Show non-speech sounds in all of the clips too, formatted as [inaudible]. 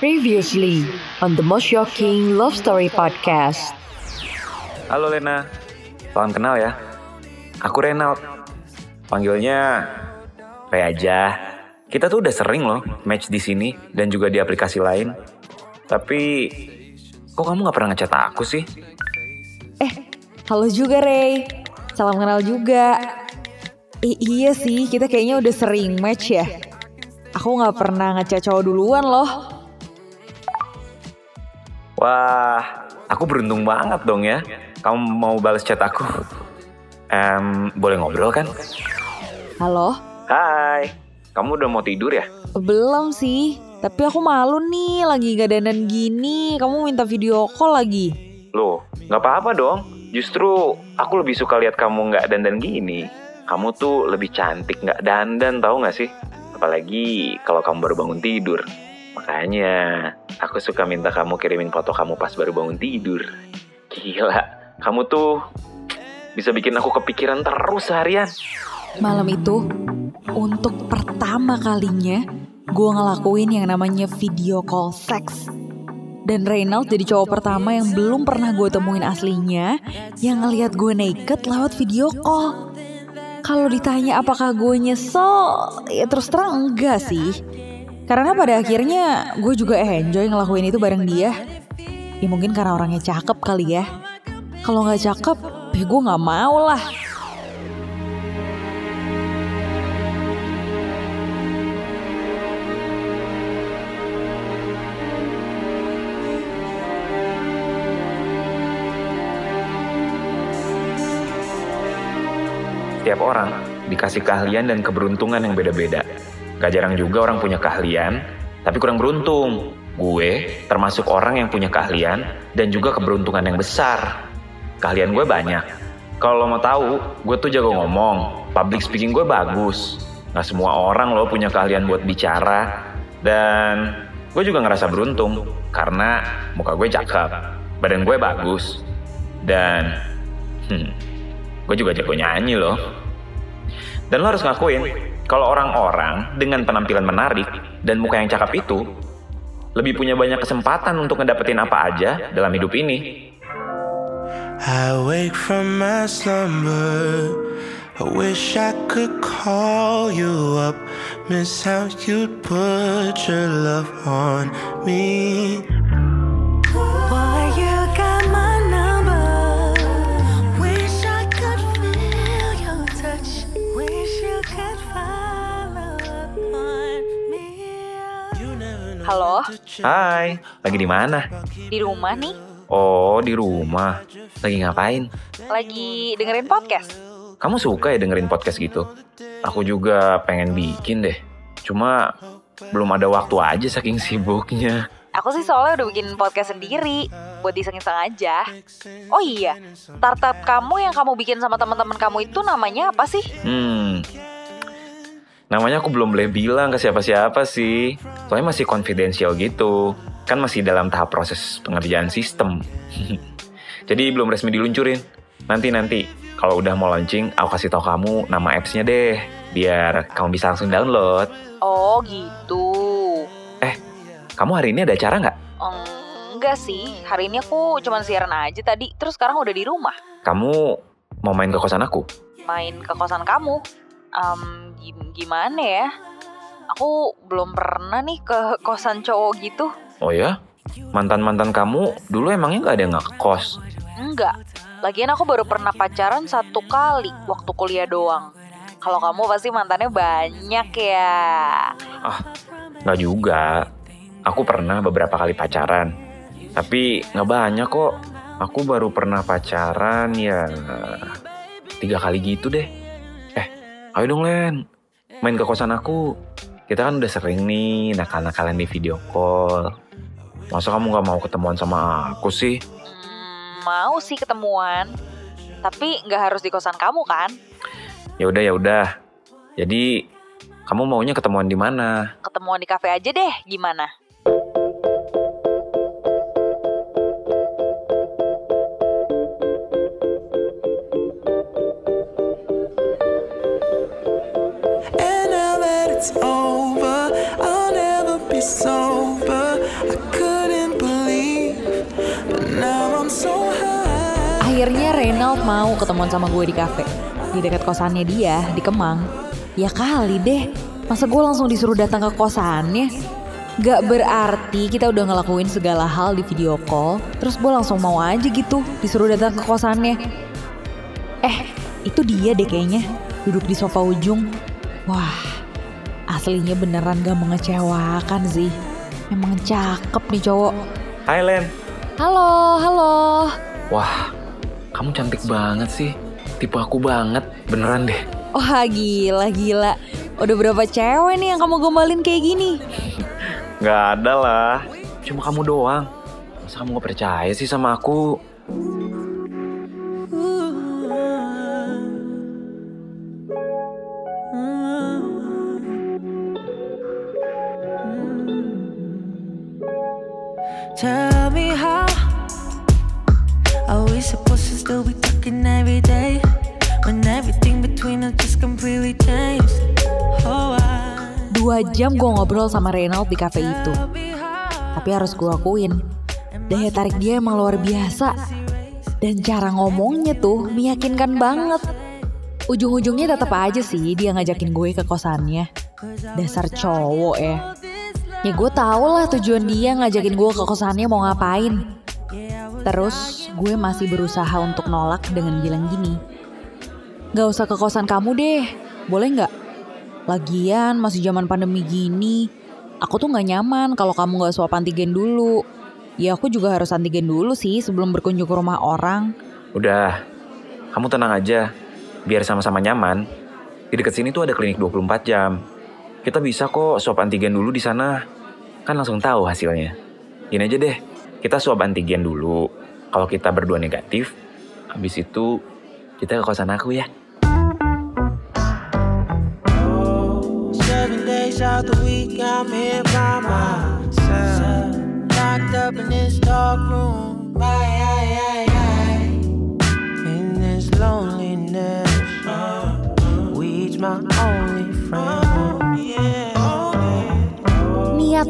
Previously on the most shocking love story podcast. Halo Lena, salam kenal ya. Aku Renald. Panggilnya Ray aja. Kita tuh udah sering loh match di sini dan juga di aplikasi lain. Tapi kok kamu nggak pernah ngechat aku sih? Eh, halo juga Ray. Salam kenal juga. I iya sih, kita kayaknya udah sering match ya. Aku nggak pernah ngechat cowok duluan loh. Wah, aku beruntung banget dong ya. Kamu mau balas chat aku? Em, boleh ngobrol kan? Halo? Hai, kamu udah mau tidur ya? Belum sih. Tapi aku malu nih, lagi gak dandan gini. Kamu minta video call lagi. Loh, nggak apa-apa dong. Justru aku lebih suka lihat kamu nggak dandan gini. Kamu tuh lebih cantik nggak dandan tahu nggak sih? Apalagi kalau kamu baru bangun tidur. Makanya aku suka minta kamu kirimin foto kamu pas baru bangun tidur. Gila, kamu tuh bisa bikin aku kepikiran terus seharian. Malam itu, untuk pertama kalinya, gue ngelakuin yang namanya video call sex. Dan Reynald jadi cowok pertama yang belum pernah gue temuin aslinya yang ngeliat gue naked lewat video call. Kalau ditanya apakah gue nyesel, ya terus terang enggak sih. Karena pada akhirnya gue juga enjoy ngelakuin itu bareng dia. Ya mungkin karena orangnya cakep kali ya. Kalau nggak cakep, ya gue nggak mau lah. Setiap orang dikasih keahlian dan keberuntungan yang beda-beda. Gak jarang juga orang punya keahlian, tapi kurang beruntung. Gue termasuk orang yang punya keahlian dan juga keberuntungan yang besar. Keahlian gue banyak. Kalau lo mau tahu, gue tuh jago ngomong. Public speaking gue bagus. Gak semua orang lo punya keahlian buat bicara. Dan gue juga ngerasa beruntung karena muka gue cakep, badan gue bagus, dan hmm, gue juga jago nyanyi loh. Dan lo harus ngakuin, kalau orang-orang dengan penampilan menarik dan muka yang cakep itu, lebih punya banyak kesempatan untuk ngedapetin apa aja dalam hidup ini. I wake from my slumber. I wish I could call you up. Miss how you'd put your love on me. Halo. Hai, lagi di mana? di rumah nih, Oh, di rumah. Lagi ngapain? lagi dengerin podcast. Kamu suka ya dengerin podcast gitu? Aku juga pengen bikin deh. Cuma belum ada waktu aja saking sibuknya. Aku sih soalnya udah bikin podcast sendiri buat diseng-iseng aja. Oh iya, startup kamu yang kamu bikin sama teman-teman kamu itu namanya apa sih? Hmm. Namanya aku belum boleh bilang ke siapa-siapa sih. Soalnya masih confidential gitu. Kan masih dalam tahap proses pengerjaan sistem. [laughs] Jadi belum resmi diluncurin. Nanti-nanti kalau udah mau launching, aku kasih tahu kamu nama apps-nya deh. Biar kamu bisa langsung download. Oh gitu. Eh, kamu hari ini ada acara nggak? Enggak sih, hari ini aku cuma siaran aja tadi, terus sekarang udah di rumah. Kamu mau main ke kosan aku? Main ke kosan kamu. Gim- gimana ya? Aku belum pernah nih ke kosan cowok gitu. Oh ya? Mantan-mantan kamu dulu emangnya nggak ada yang ngekos? Enggak. Lagian aku baru pernah pacaran satu kali waktu kuliah doang. Kalau kamu pasti mantannya banyak ya. Nggak juga. Aku pernah beberapa kali pacaran. Tapi nggak banyak kok. Aku baru pernah pacaran ya tiga kali gitu deh. Eh, ayo dong Len. Main ke kosan aku. Kita kan udah sering nih nakal-nakalan di video call. Masa kamu nggak mau ketemuan sama aku sih? Hmm, mau sih ketemuan. Tapi nggak harus di kosan kamu kan? Ya udah ya udah. Jadi kamu maunya ketemuan di mana? Ketemuan di kafe aja deh, gimana? Akhirnya Reynald mau ketemuan sama gue di kafe. Di dekat kosannya dia, di Kemang. Ya kali deh, masa gue langsung disuruh datang ke kosannya? Gak berarti kita udah ngelakuin segala hal di video call, terus gue langsung mau aja gitu disuruh datang ke kosannya. Eh, itu dia deh kayaknya, duduk di sofa ujung. Wah, aslinya beneran gak mengecewakan sih. Emang cakep nih cowok. Hai Len. Halo, halo. Wah, kamu cantik banget sih. Tipe aku banget, beneran deh. Wah gila gila Udah berapa cewek nih yang kamu gombalin kayak gini [laughs] Gak ada lah, cuma kamu doang. Masa kamu gak percaya sih sama aku? Tell me how. Are we supposed to still be talking every day? When everything between us just completely changed? Oh, I Dua jam gue ngobrol sama Reynald di cafe itu. Tapi harus gue akuin Daya tarik dia emang luar biasa. Dan cara ngomongnya tuh meyakinkan banget. Ujung-ujungnya tetap aja sih dia ngajakin gue ke kosannya. Dasar cowok ya Ya gue tau lah tujuan dia ngajakin gue ke kosannya mau ngapain Terus gue masih berusaha untuk nolak dengan bilang gini Gak usah ke kosan kamu deh, boleh nggak? Lagian masih zaman pandemi gini, aku tuh nggak nyaman kalau kamu nggak swab antigen dulu. Ya aku juga harus antigen dulu sih sebelum berkunjung ke rumah orang. Udah, kamu tenang aja. Biar sama-sama nyaman. Di dekat sini tuh ada klinik 24 jam. Kita bisa kok swab antigen dulu di sana. Kan langsung tahu hasilnya. Gini aja deh, kita swab antigen dulu. Kalau kita berdua negatif, habis itu kita ke kosan aku ya.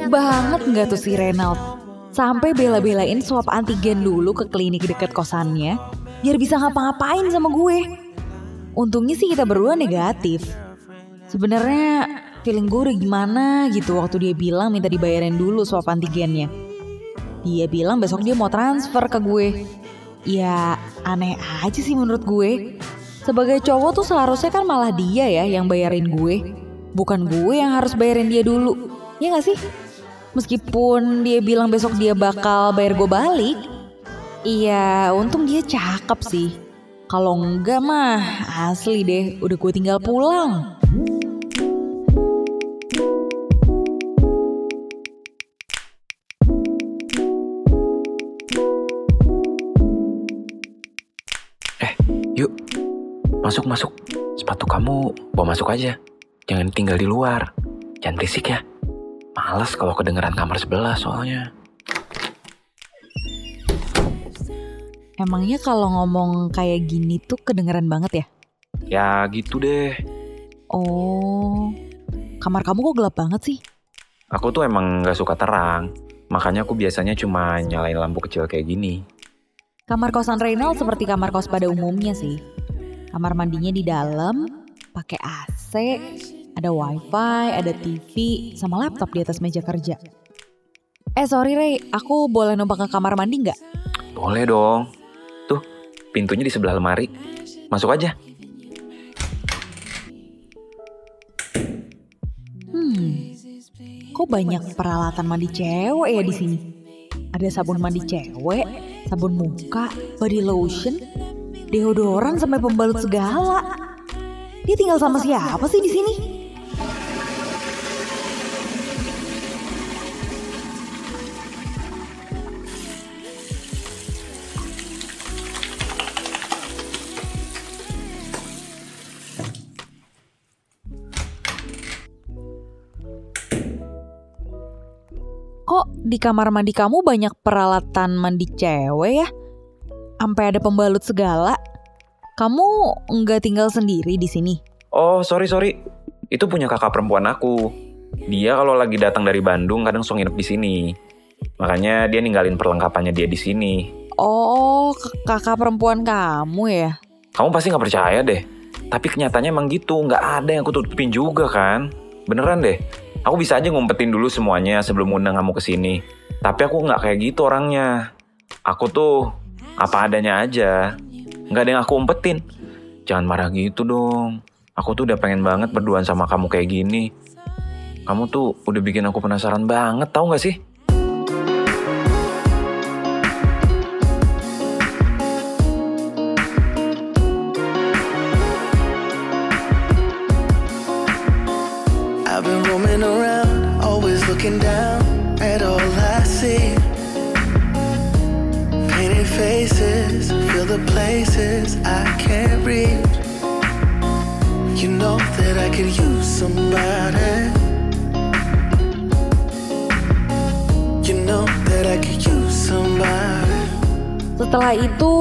Banget nggak tuh si Reynald? Sampai bela-belain swab antigen dulu ke klinik dekat kosannya, biar bisa ngapa-ngapain sama gue. Untungnya sih kita berdua negatif. Sebenarnya feeling gue udah gimana gitu waktu dia bilang minta dibayarin dulu swab antigennya. Dia bilang besok dia mau transfer ke gue. Ya aneh aja sih menurut gue. Sebagai cowok tuh seharusnya kan malah dia ya yang bayarin gue. Bukan gue yang harus bayarin dia dulu. Ya gak sih? Meskipun dia bilang besok dia bakal bayar gue balik. Iya untung dia cakep sih. Kalau enggak mah asli deh udah gue tinggal pulang. Eh, yuk. Masuk, masuk. Sepatu kamu bawa masuk aja. Jangan tinggal di luar. Jangan berisik ya. Males kalau kedengeran kamar sebelah soalnya. Emangnya kalau ngomong kayak gini tuh kedengeran banget ya? Ya gitu deh. Oh, kamar kamu kok gelap banget sih? Aku tuh emang gak suka terang. Makanya aku biasanya cuma nyalain lampu kecil kayak gini. Kamar kosan Reynald seperti kamar kos pada umumnya sih. Kamar mandinya di dalam, pakai AC, ada wifi, ada TV, sama laptop di atas meja kerja. Eh sorry Rey, aku boleh numpang ke kamar mandi nggak? Boleh dong. Tuh, pintunya di sebelah lemari. Masuk aja. Hmm, kok banyak peralatan mandi cewek ya di sini? Ada sabun mandi cewek, sabun muka, body lotion, deodoran sampai pembalut segala. Dia tinggal sama siapa sih di sini? Di kamar mandi kamu banyak peralatan mandi cewek ya? Sampai ada pembalut segala. Kamu nggak tinggal sendiri di sini? Oh, sorry, sorry. Itu punya kakak perempuan aku. Dia kalau lagi datang dari Bandung kadang suka nginep di sini. Makanya dia ninggalin perlengkapannya dia di sini. Oh, kakak perempuan kamu ya? Kamu pasti nggak percaya deh. Tapi kenyataannya emang gitu, nggak ada yang aku tutupin juga kan. Beneran deh. Aku bisa aja ngumpetin dulu semuanya sebelum undang kamu ke sini. Tapi aku nggak kayak gitu orangnya. Aku tuh apa adanya aja. Nggak ada yang aku umpetin. Jangan marah gitu dong. Aku tuh udah pengen banget berduaan sama kamu kayak gini. Kamu tuh udah bikin aku penasaran banget, tau gak sih? Setelah itu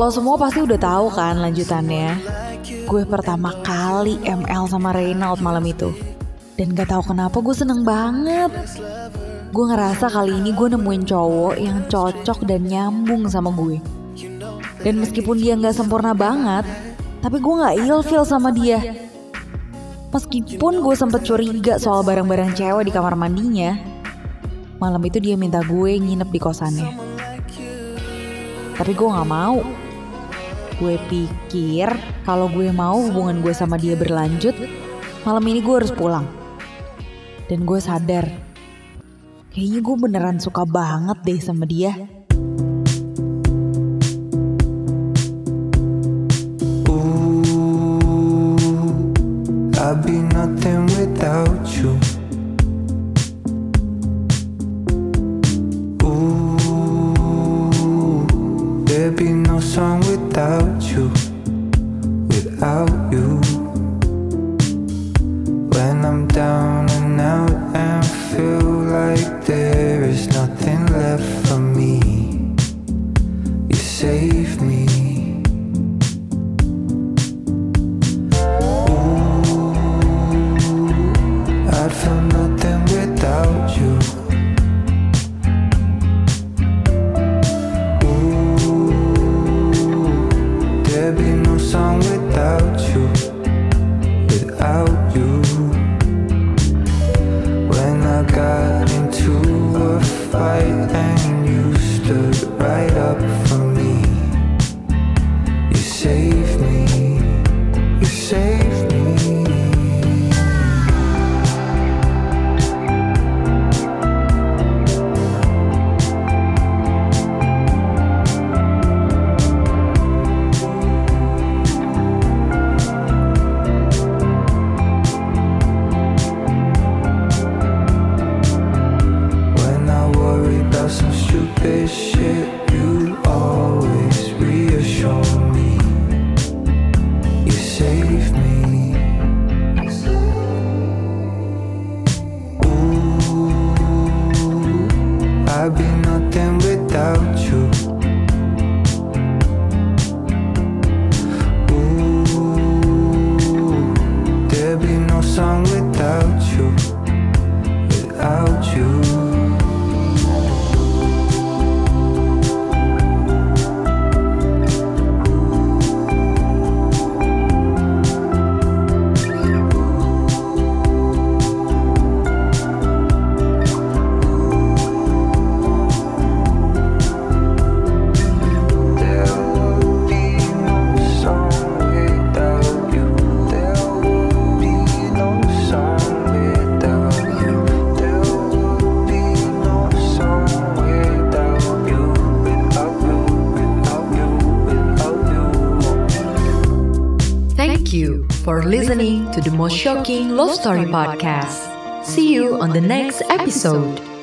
lo semua pasti udah tahu kan lanjutannya. Gue pertama kali ML sama Reynald malam itu. Dan gak tahu kenapa gue seneng banget. Gue ngerasa kali ini gue nemuin cowok yang cocok dan nyambung sama gue. Dan meskipun dia gak sempurna banget, tapi gue gak ilfil sama dia. Meskipun gue sempet curiga soal barang-barang cewek di kamar mandinya, malam itu dia minta gue nginep di kosannya. Tapi gue gak mau. Gue pikir kalau gue mau hubungan gue sama dia berlanjut, malam ini gue harus pulang. Dan gue sadar, kayaknya gue beneran suka banget deh sama dia. Save me. To the most shocking love story podcast. See you on the next episode.